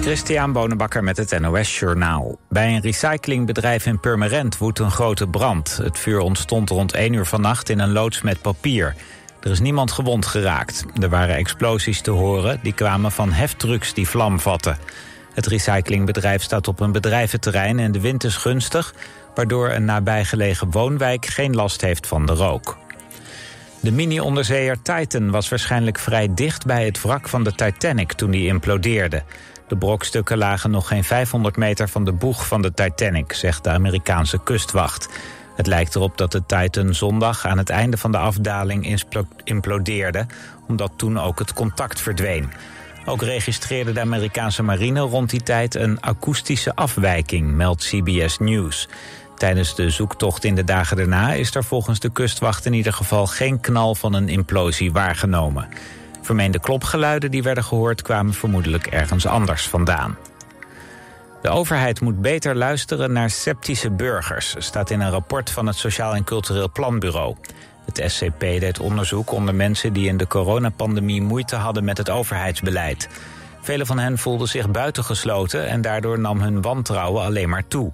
Christian Bonenbakker met het NOS Journaal. Bij een recyclingbedrijf in Purmerend woedt een grote brand. Het vuur ontstond rond 1 uur vannacht in een loods met papier. Er is niemand gewond geraakt. Er waren explosies te horen, die kwamen van heftrucks die vlam vatten. Het recyclingbedrijf staat op een bedrijventerrein en de wind is gunstig... waardoor een nabijgelegen woonwijk geen last heeft van de rook. De mini-onderzeeër Titan was waarschijnlijk vrij dicht bij het wrak van de Titanic toen die implodeerde. De brokstukken lagen nog geen 500 meter van de boeg van de Titanic, zegt de Amerikaanse kustwacht. Het lijkt erop dat de Titan zondag aan het einde van de afdaling implodeerde, omdat toen ook het contact verdween. Ook registreerde de Amerikaanse marine rond die tijd een akoestische afwijking, meldt CBS News. Tijdens de zoektocht in de dagen daarna is er volgens de kustwacht in ieder geval geen knal van een implosie waargenomen. Vermeende klopgeluiden die werden gehoord kwamen vermoedelijk ergens anders vandaan. De overheid moet beter luisteren naar sceptische burgers, staat in een rapport van het Sociaal en Cultureel Planbureau. Het SCP deed onderzoek onder mensen die in de coronapandemie moeite hadden met het overheidsbeleid. Velen van hen voelden zich buitengesloten en daardoor nam hun wantrouwen alleen maar toe.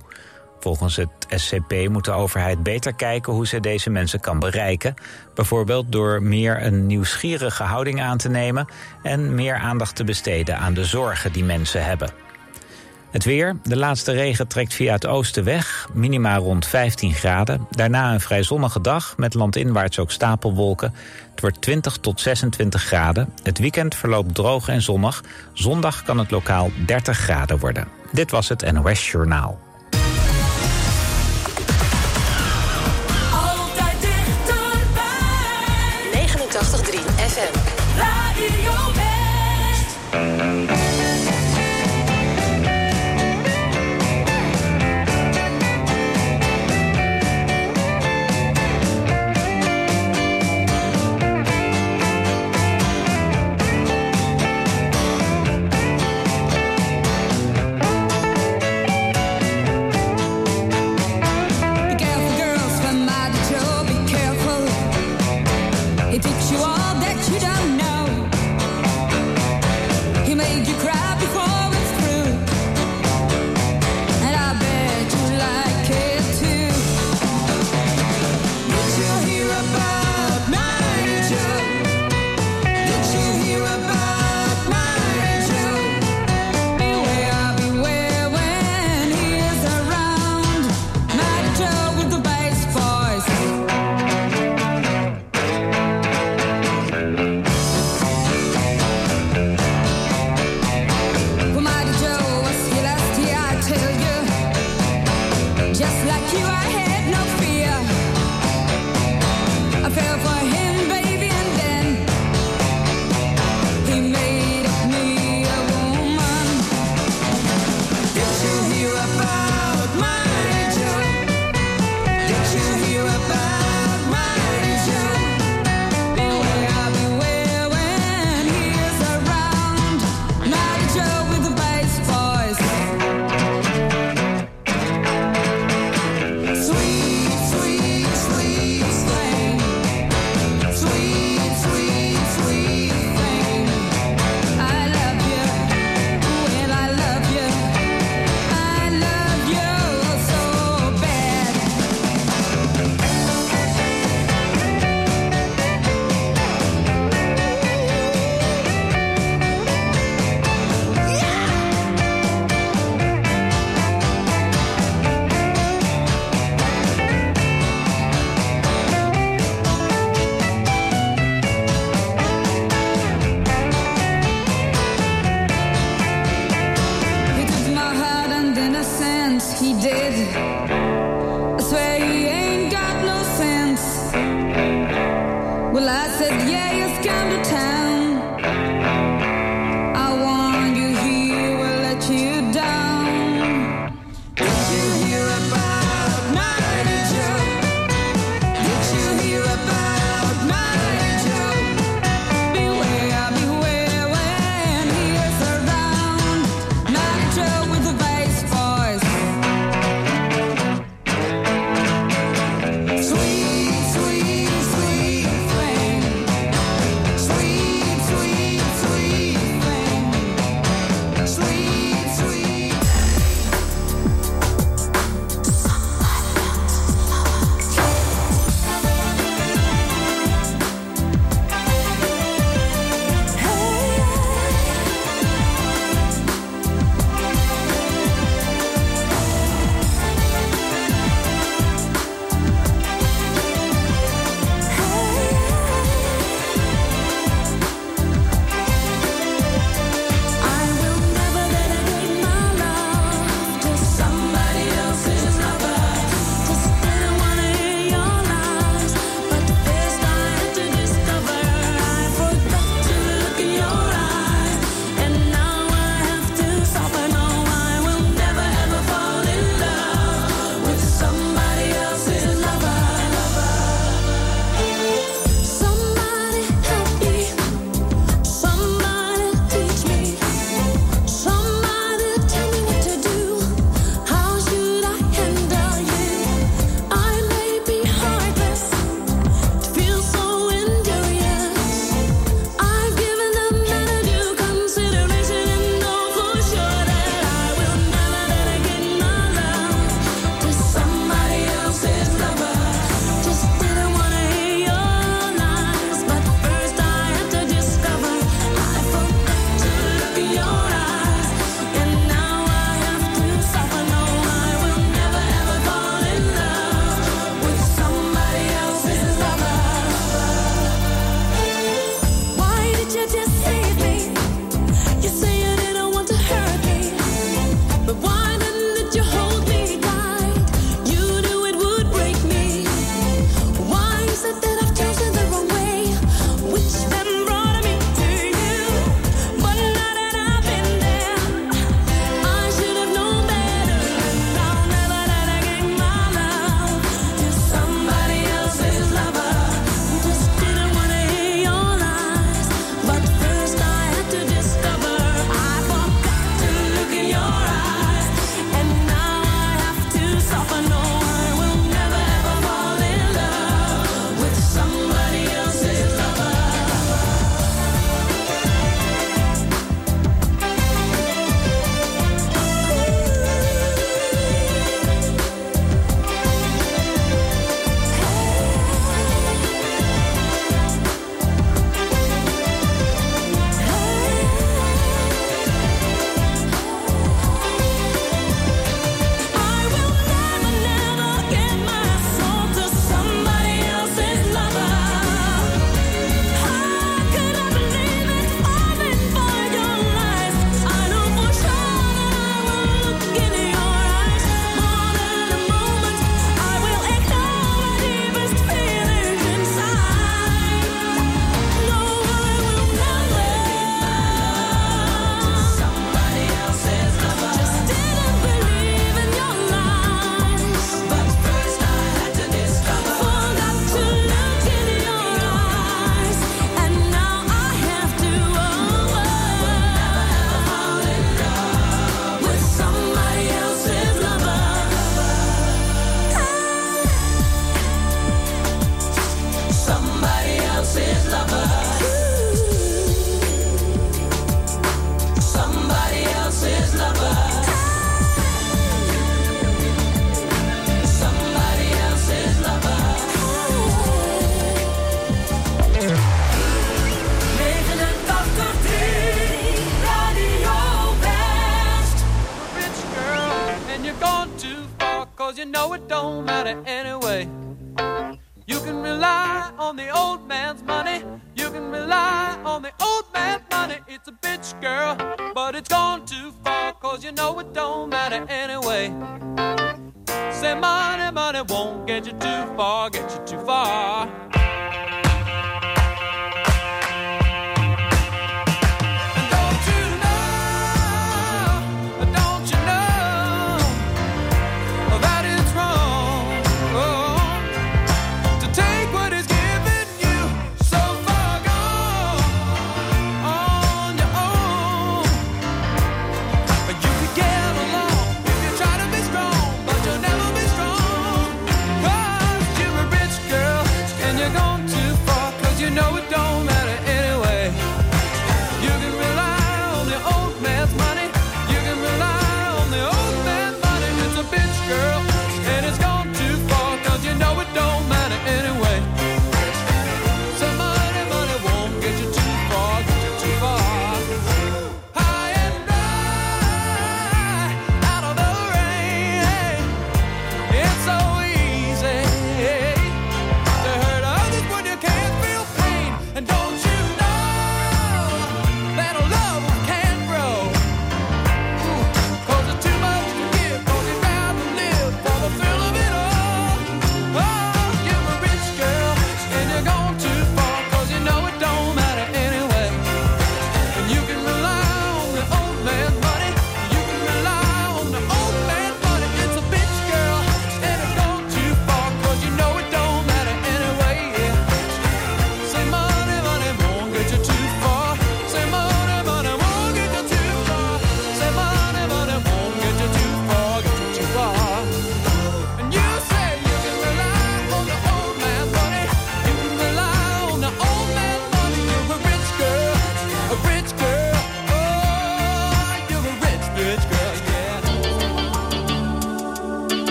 Volgens het SCP moet de overheid beter kijken hoe ze deze mensen kan bereiken. Bijvoorbeeld door meer een nieuwsgierige houding aan te nemen en meer aandacht te besteden aan de zorgen die mensen hebben. Het weer. De laatste regen trekt via het oosten weg. Minima rond 15 graden. Daarna een vrij zonnige dag met landinwaarts ook stapelwolken. Het wordt 20 tot 26 graden. Het weekend verloopt droog en zonnig. Zondag kan het lokaal 30 graden worden. Dit was het NOS Journaal.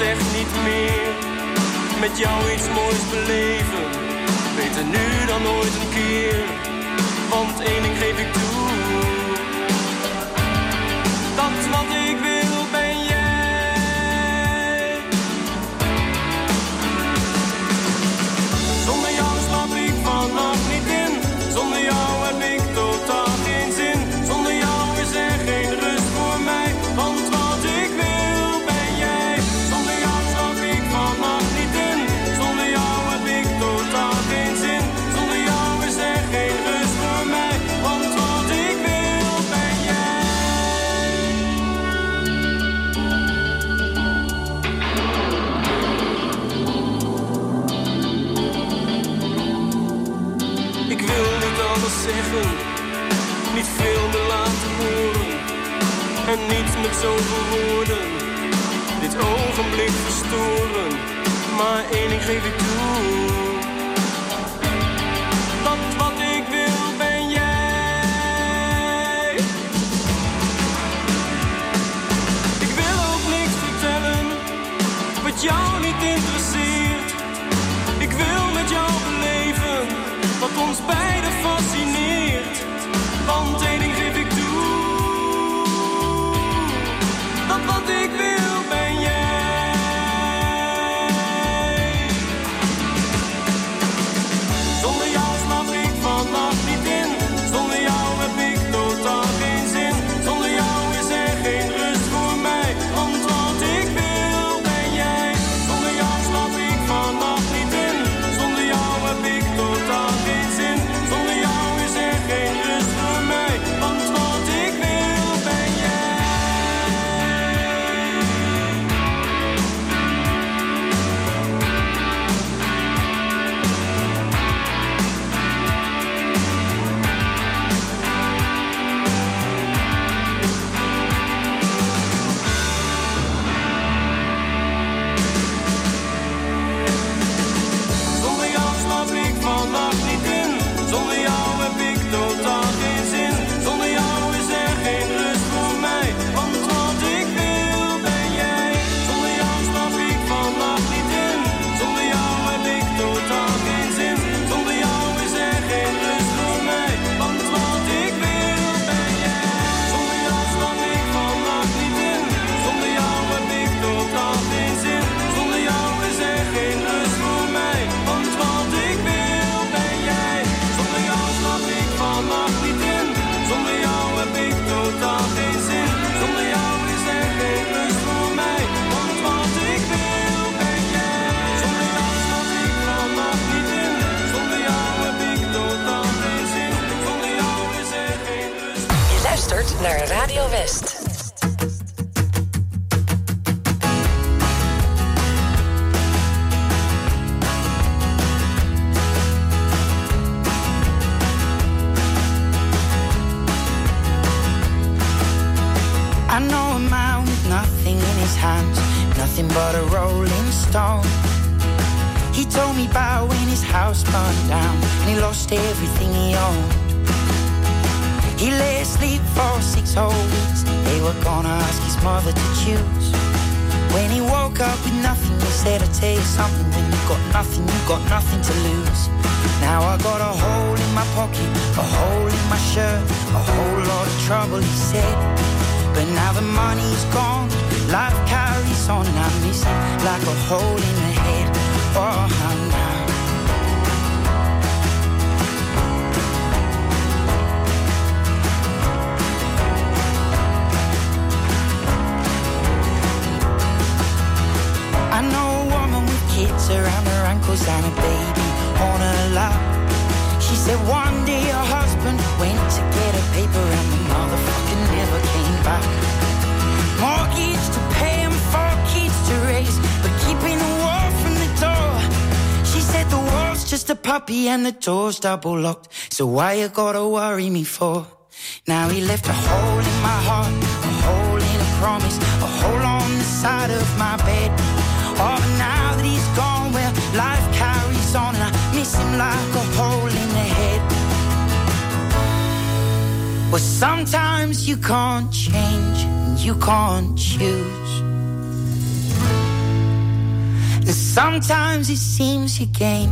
echt niet meer. Met jou iets moois beleven, beter nu dan ooit een keer. Want één ding geef ik niets met zoveel woorden. Dit ogenblik verstoren, maar één geef ik toe. Radio West. To choose. When he woke up with nothing, he said, I'll tell you something, when you got nothing, you got nothing to lose. Now I got a hole in my pocket, a hole in my shirt, a whole lot of trouble, he said. But now the money's gone, life carries on, and I miss it like a hole in the head. Oh, now. Around her ankles and a baby on her lap. She said one day her husband went to get a paper and the motherfucker never came back. Mortgage to pay and four kids to raise, but keeping the wall from the door. She said the wall's just a puppy and the door's double locked. So why you gotta worry me for? Now he left a hole in my heart, a hole in a promise, a hole on the side of my bed. Oh, but now that he's gone, well, life carries on, and I miss him like a hole in the head. Well, sometimes you can't change, and you can't choose. And sometimes it seems you gain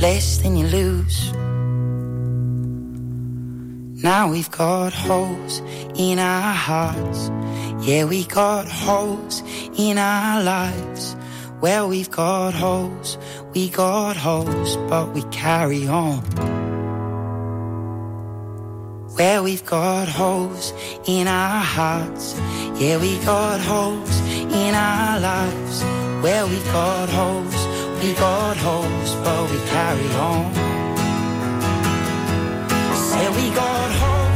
less than you lose. Now we've got holes in our hearts. Yeah, we got holes in our lives. Well, we've got holes, we got holes, but we carry on. Where we've got holes in our hearts. Yeah, we got holes in our lives. Where we've got holes, we got holes, but we carry on. Say we got holes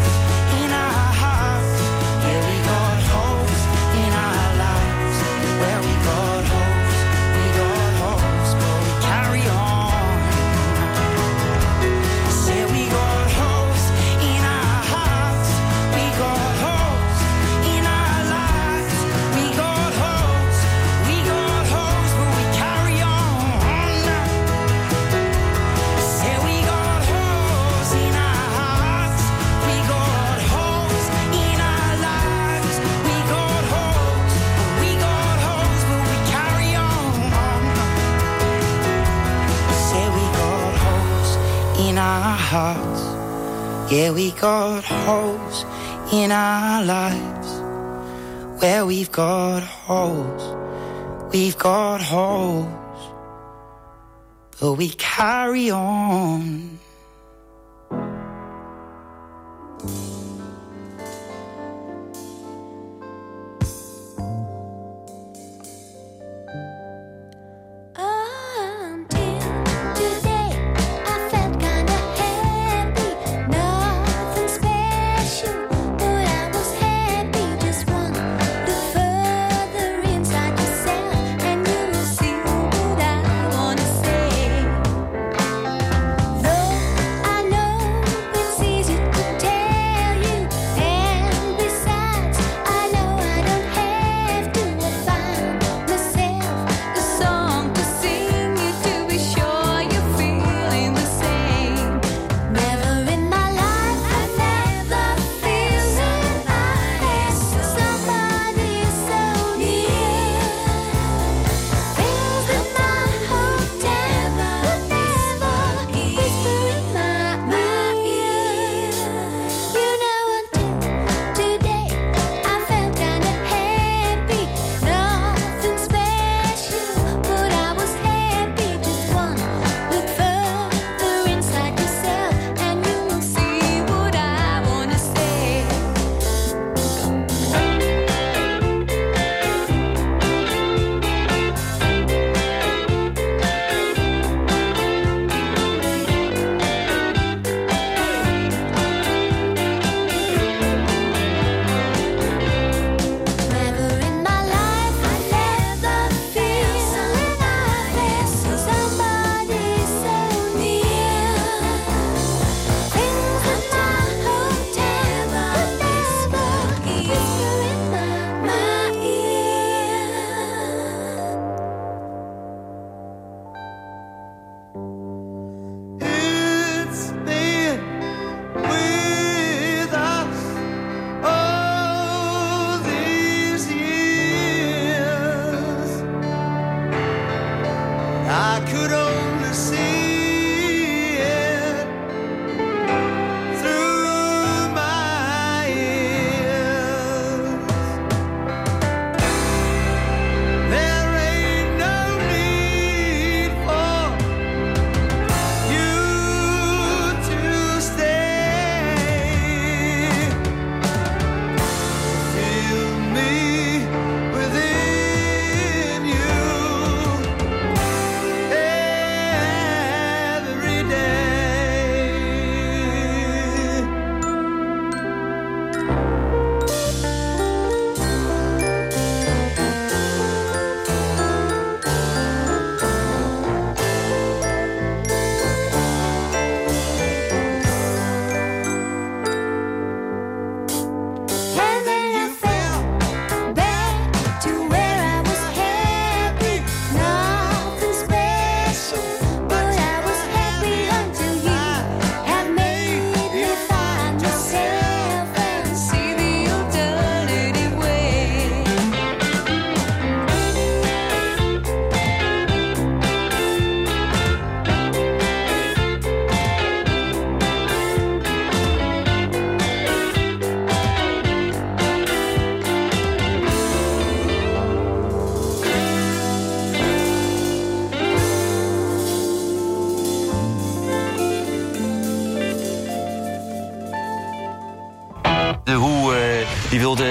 hearts. Yeah, we got holes in our lives. Where we've got holes, we've got holes, but we carry on.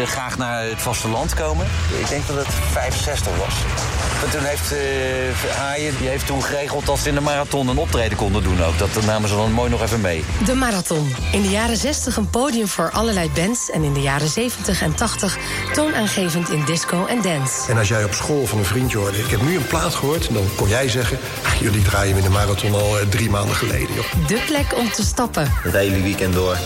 Wilde graag naar het vasteland komen. Ik denk dat het 65 was. En toen heeft uh, Haaien die heeft toen geregeld dat ze in de marathon een optreden konden doen ook. Dat namen ze dan mooi nog even mee. De marathon. In de jaren 60 een podium voor allerlei bands. En in de jaren 70 en 80 toonaangevend in disco en dance. En als jij op school van een vriendje hoorde... ik heb nu een plaat gehoord, dan kon jij zeggen... Ach, jullie draaien in de marathon al uh, drie maanden geleden. Joh. De plek om te stappen. Het hele weekend door.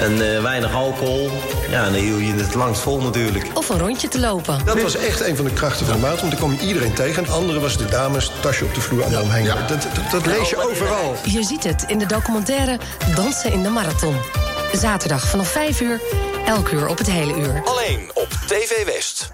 En uh, weinig alcohol. Ja, dan hield je het langst vol natuurlijk. Of een rondje te lopen. Dat was echt een van de krachten van de marathon. Want er kwam iedereen tegen. En andere was de dames, tasje op de vloer, allemaal omheen. Ja. Dat, dat, dat, lees je overal. Je ziet het in de documentaire Dansen in de Marathon. Zaterdag vanaf 5 uur, elk uur op het hele uur. Alleen op TV West.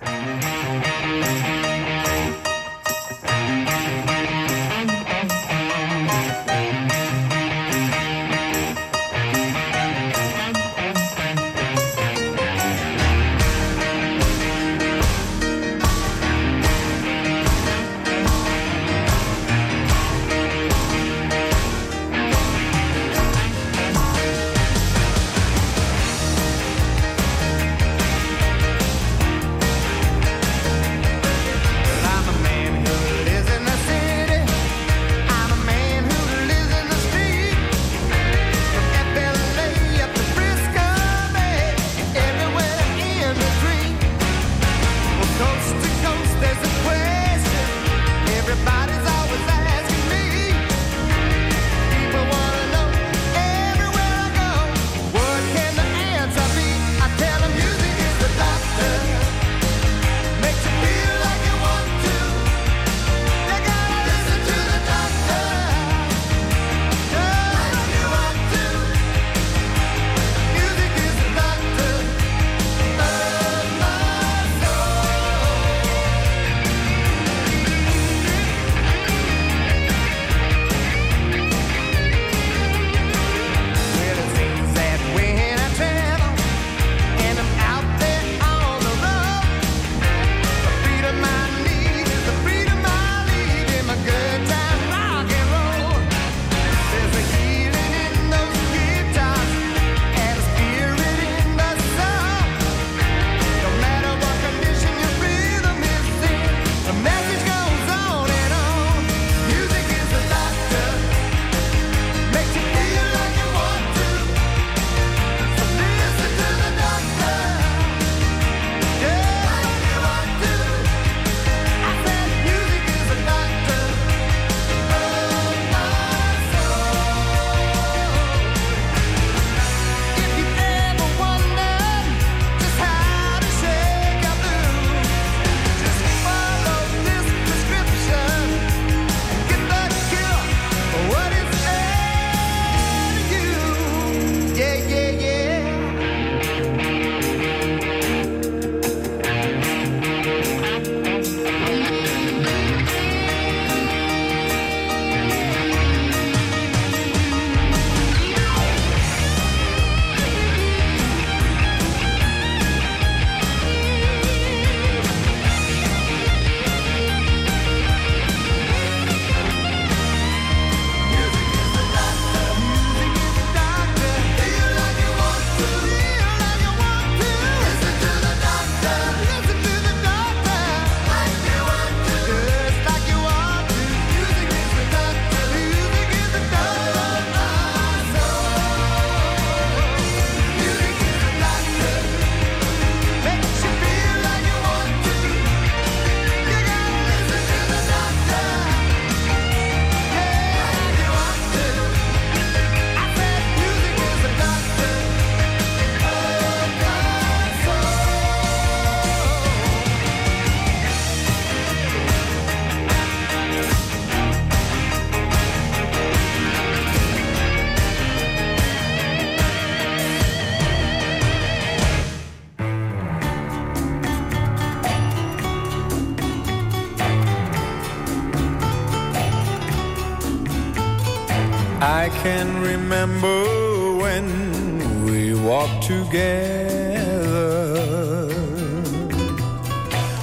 remember when we walked together.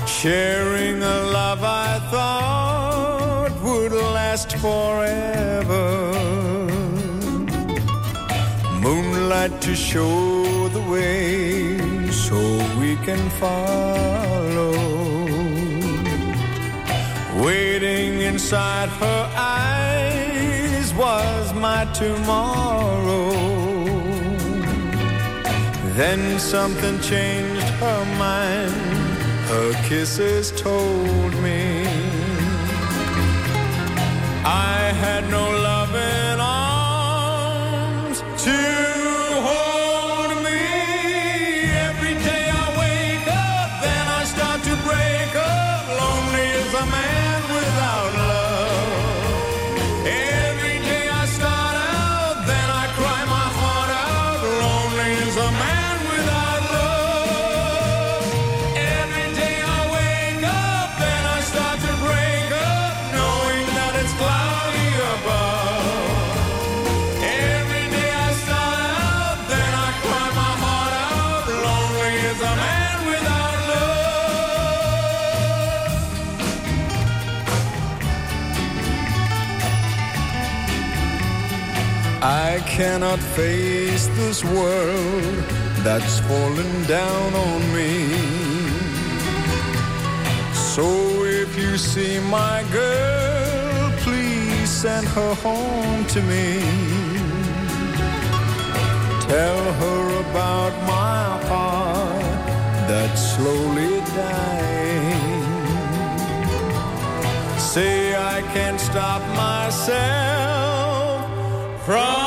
Sharing a love I thought would last forever. Moonlight to show the way so we can follow. Waiting inside her eyes was my tomorrow. Then something changed her mind. Her kisses told me I had no love. cannot face this world that's fallen down on me. So if you see my girl, please send her home to me. Tell her about my heart that's slowly dying. Say I can't stop myself from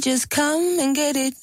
Just come and get it.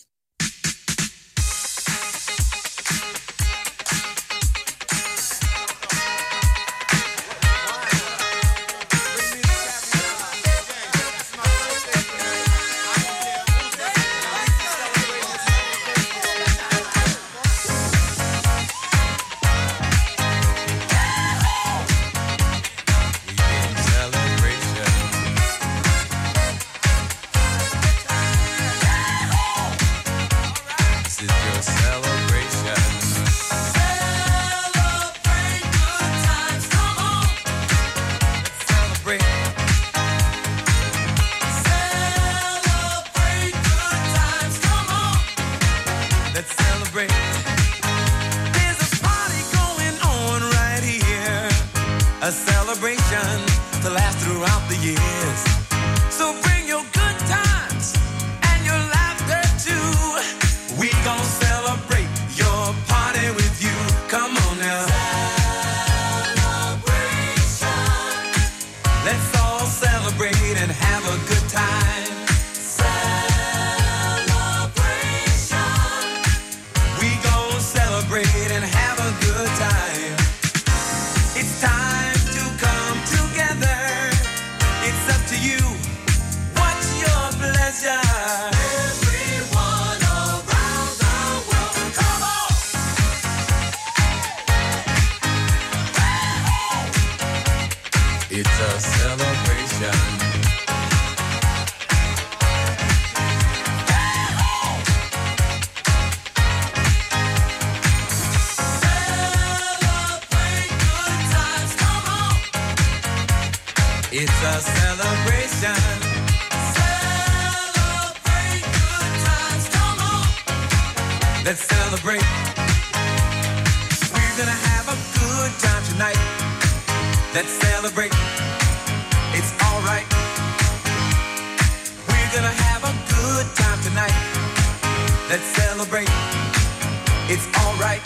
It's a celebration. Celebrate good times, come on. Let's celebrate. We're gonna have a good time tonight. Let's celebrate. It's alright. We're gonna have a good time tonight. Let's celebrate. It's alright.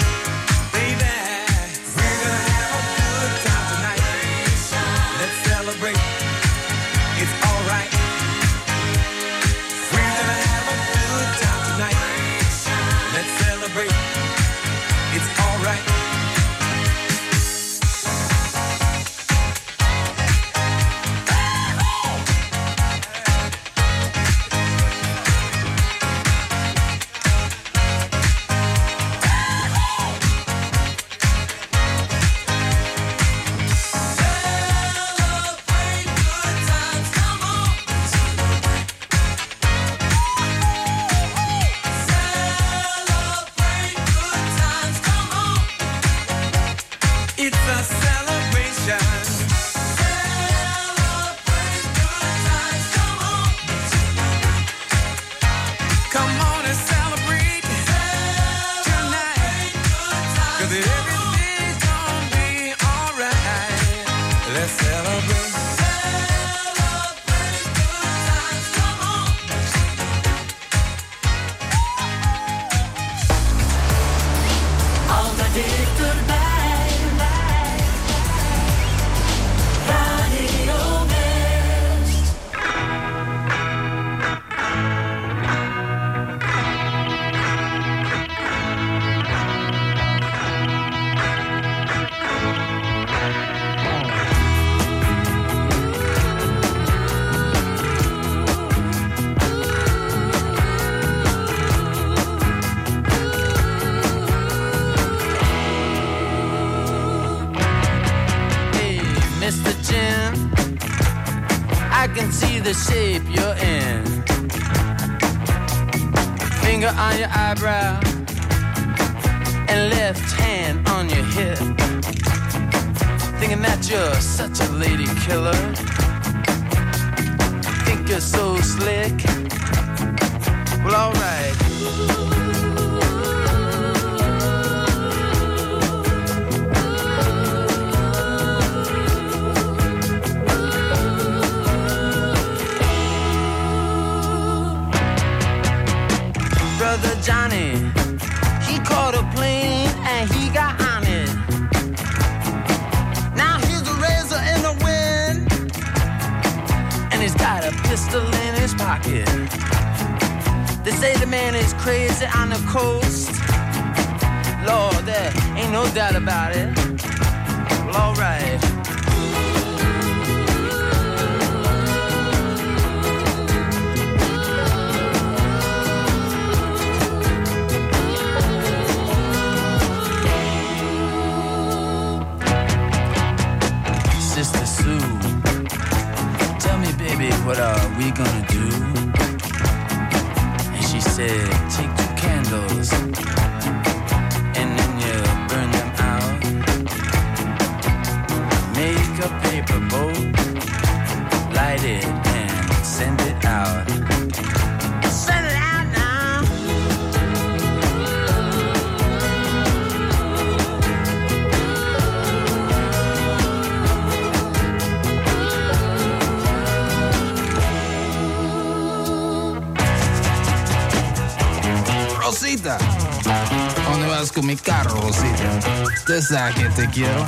Eyebrow and left hand on your hip. Thinking that you're such a lady killer. Think you're so slick. Well, alright. Johnny, he caught a plane and he got on it. Now he's a razor in the wind, and he's got a pistol in his pocket. They say the man is crazy on the coast. Lord, there ain't no doubt about it. Well, alright. ¿Dónde vas con mi carro, Rosita? Usted sabe que te quiero,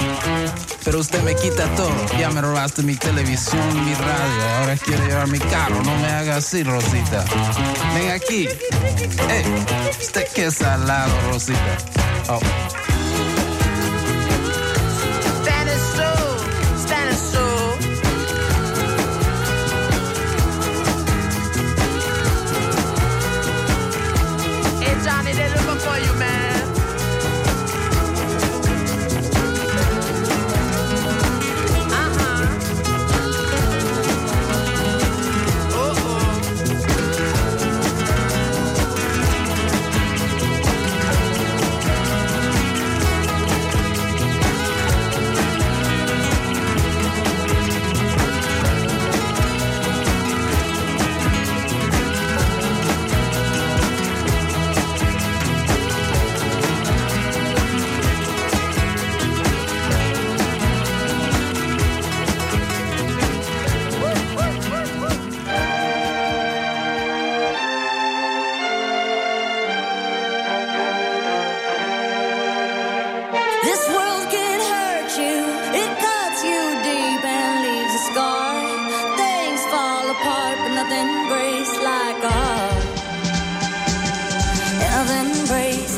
pero usted me quita todo. Ya me robaste mi televisión, mi radio, ahora quiere llevar mi carro. No me haga así, Rosita. Ven aquí. Ey, usted que es salado, Rosita. Oh.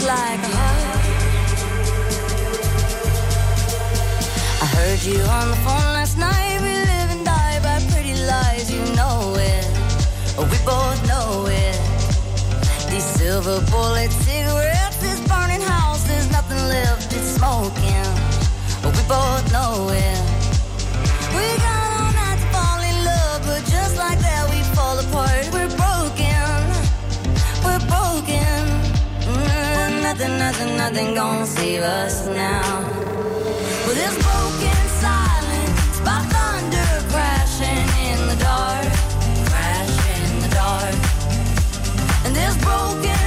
Like like. I heard you on the phone last night. We live and die by pretty lies, you know it. We both know it. These silver bullet cigarettes, this burning house, there's nothing left, it's smoking. We both know it. Nothing, nothing, nothing gonna save us now. Well, this broken silence by thunder crashing in the dark, crash in the dark. And this broken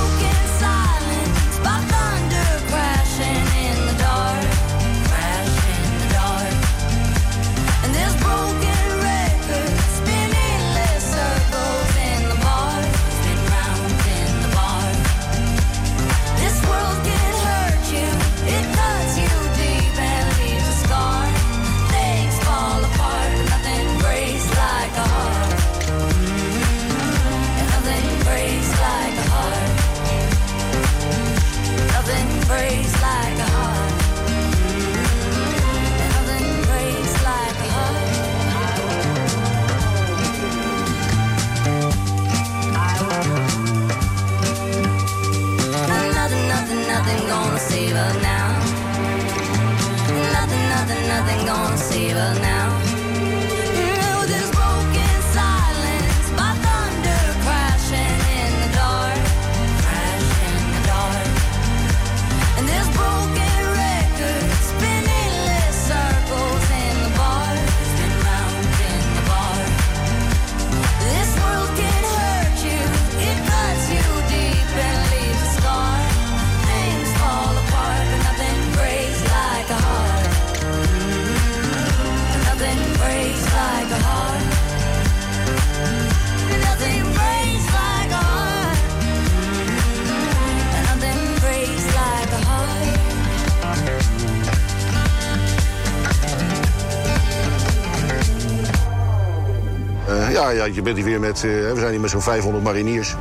ja, je bent hier weer met, eh, we zijn hier met zo'n 500 mariniers.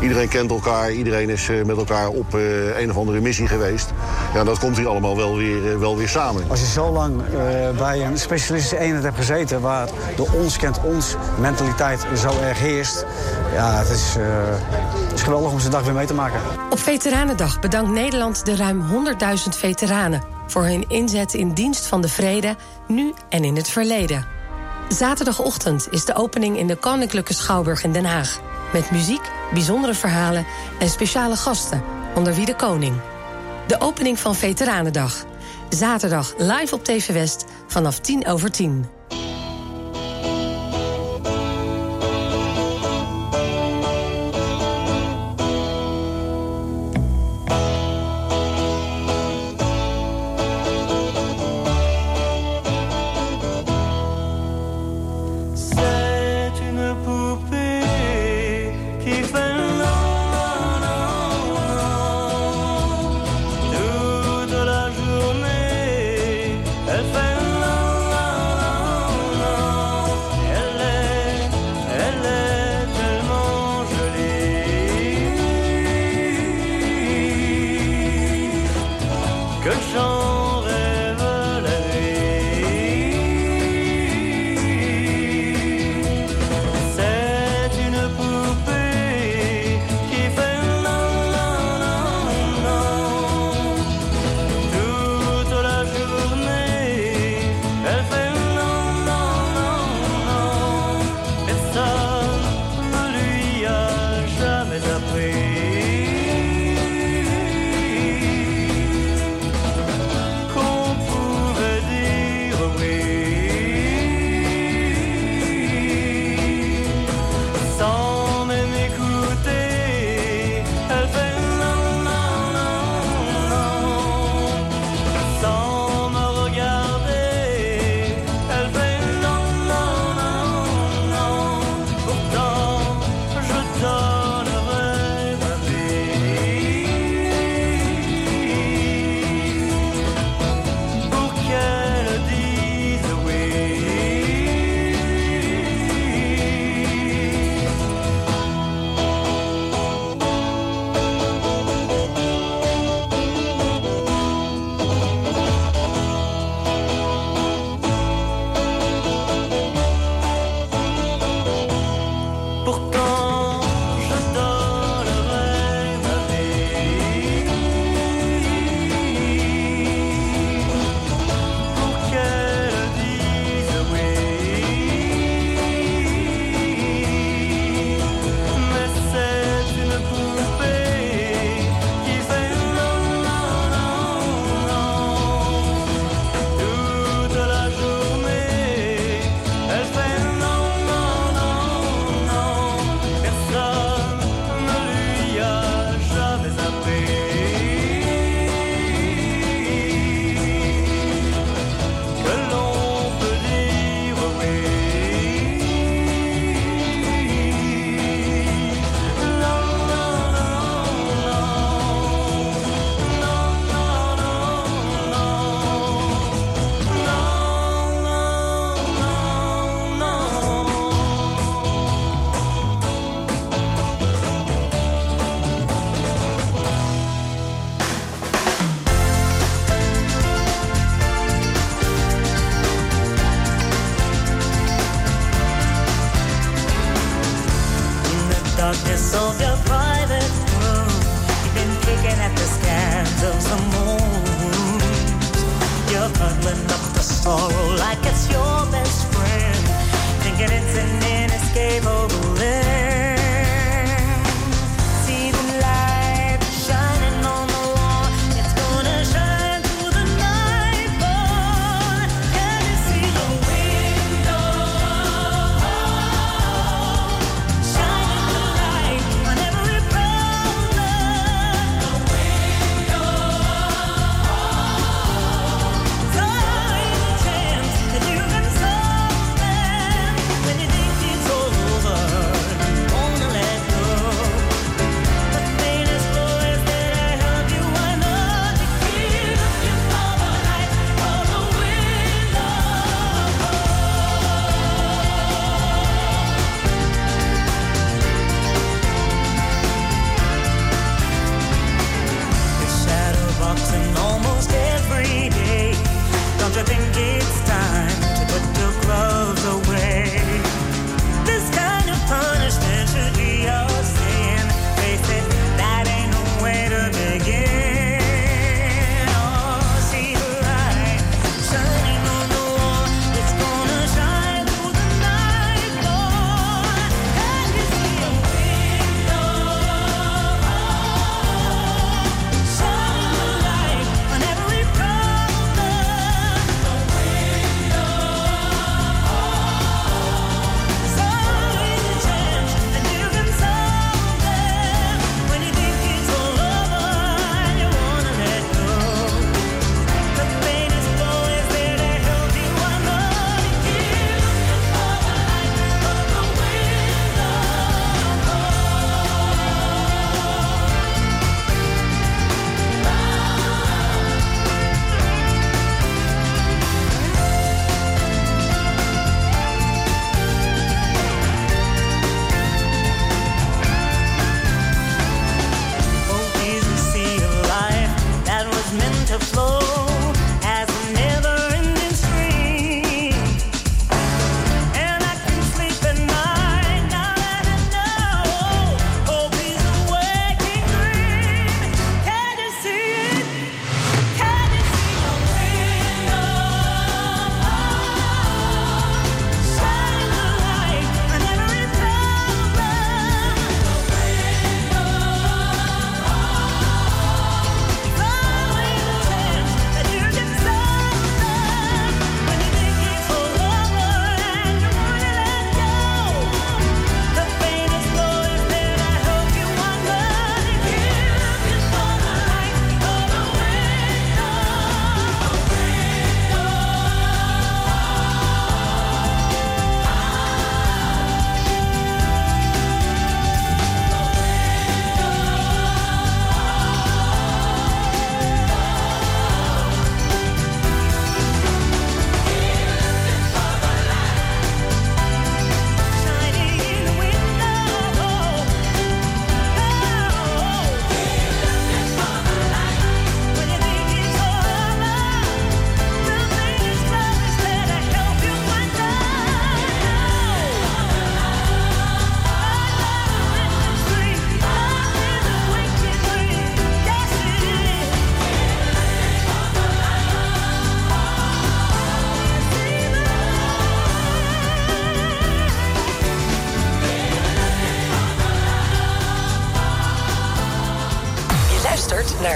Iedereen kent elkaar, iedereen is eh, met elkaar op eh, een of andere missie geweest. Ja, dat komt hier allemaal wel weer, wel weer samen. Als je zo lang eh, bij een specialistische eenheid hebt gezeten... waar de ons kent ons mentaliteit zo erg heerst... ja, het is, eh, het is geweldig om zo'n dag weer mee te maken. Op Veteranendag bedankt Nederland de ruim 100.000 veteranen... voor hun inzet in dienst van de vrede, nu en in het verleden. Zaterdagochtend is de opening in de Koninklijke Schouwburg in Den Haag. Met muziek, bijzondere verhalen en speciale gasten, onder wie de koning. De opening van Veteranendag. Zaterdag live op TV West vanaf 10 over 10. like it's your best friend. Thinking it's an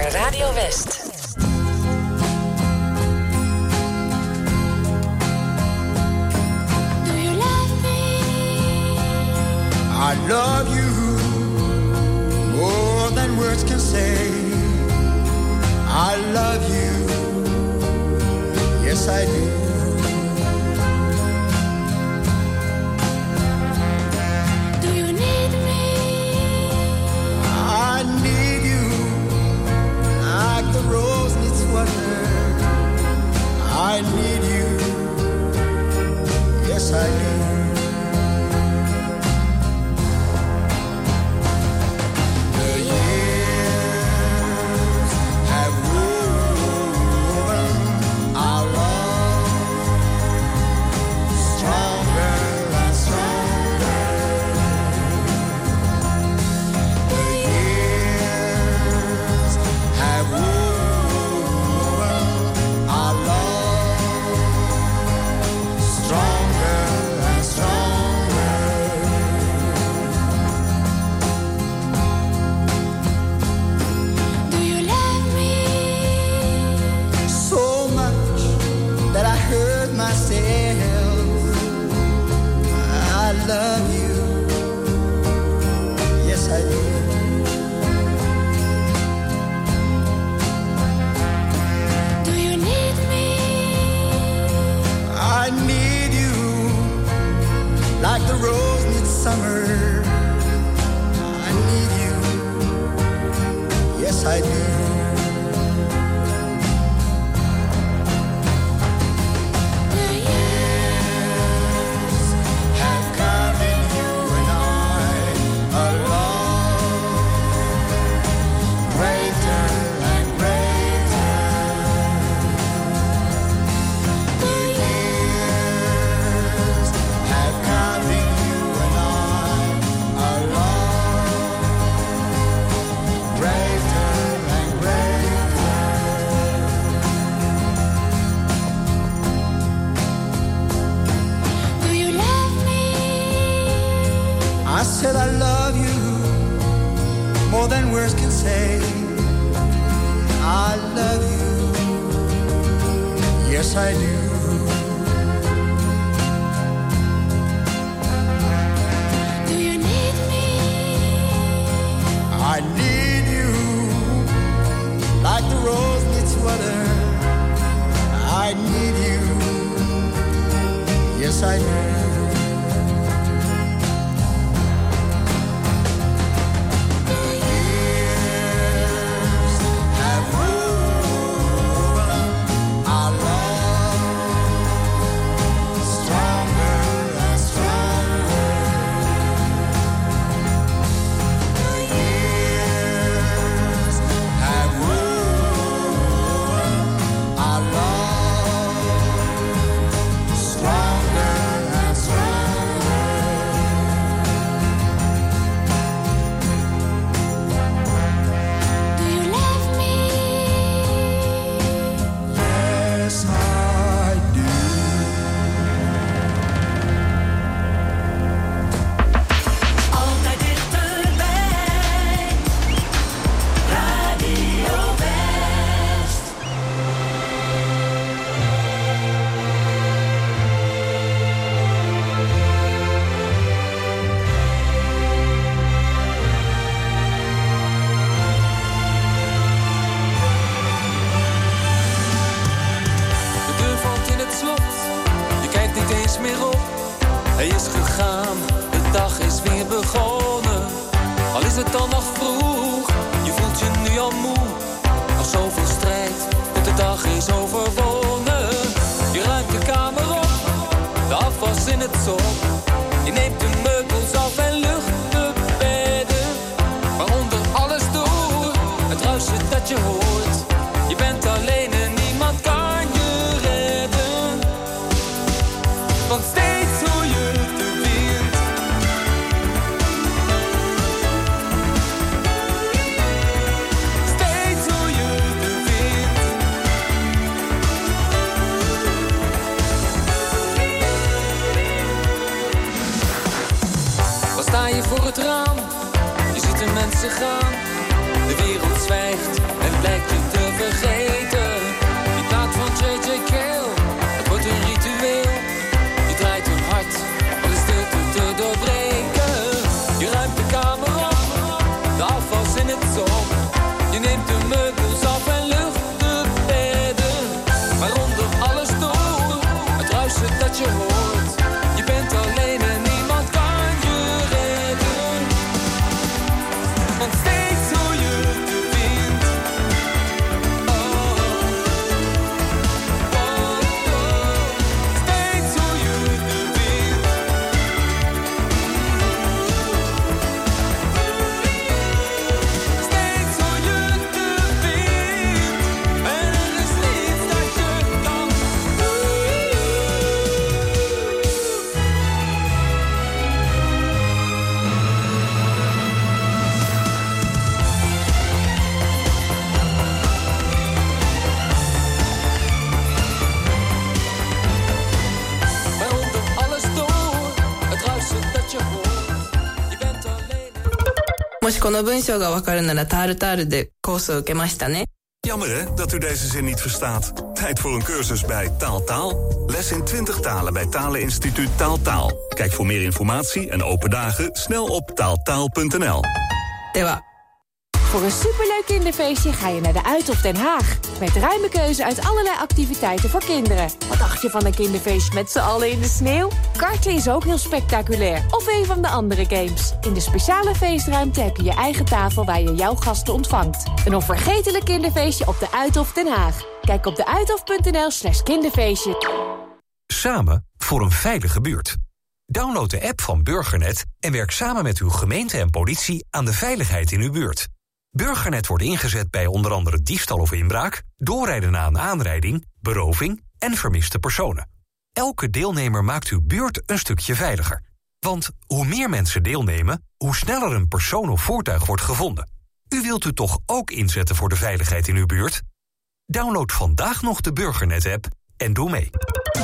naar Radio West. Do you love me? I love you. 才 この文章がわかるならタールタールでコースを受けましたね。 Jammer hè, dat u deze zin niet verstaat. Tijd voor een cursus bij Taaltaal. Les in 20 talen bij Taleninstituut Taaltaal. Kijk voor meer informatie en open dagen snel op taaltaal.nl. Voor een superleuk kinderfeestje ga je naar de Uithof Den Haag. Met ruime keuze uit allerlei activiteiten voor kinderen. Wat dacht je van een kinderfeestje met z'n allen in de sneeuw? Karten is ook heel spectaculair. Of een van de andere games. In de speciale feestruimte heb je je eigen tafel waar je jouw gasten ontvangt. Een onvergetelijk kinderfeestje op de Uithof Den Haag. Kijk op deuithof.nl slash kinderfeestje. Samen voor een veilige buurt. Download de app van Burgernet en werk samen met uw gemeente en politie aan de veiligheid in uw buurt. Burgernet wordt ingezet bij onder andere diefstal of inbraak, doorrijden na een aanrijding, beroving en vermiste personen. Elke deelnemer maakt uw buurt een stukje veiliger. Want hoe meer mensen deelnemen, hoe sneller een persoon of voertuig wordt gevonden. U wilt u toch ook inzetten voor de veiligheid in uw buurt? Download vandaag nog de Burgernet-app en doe mee.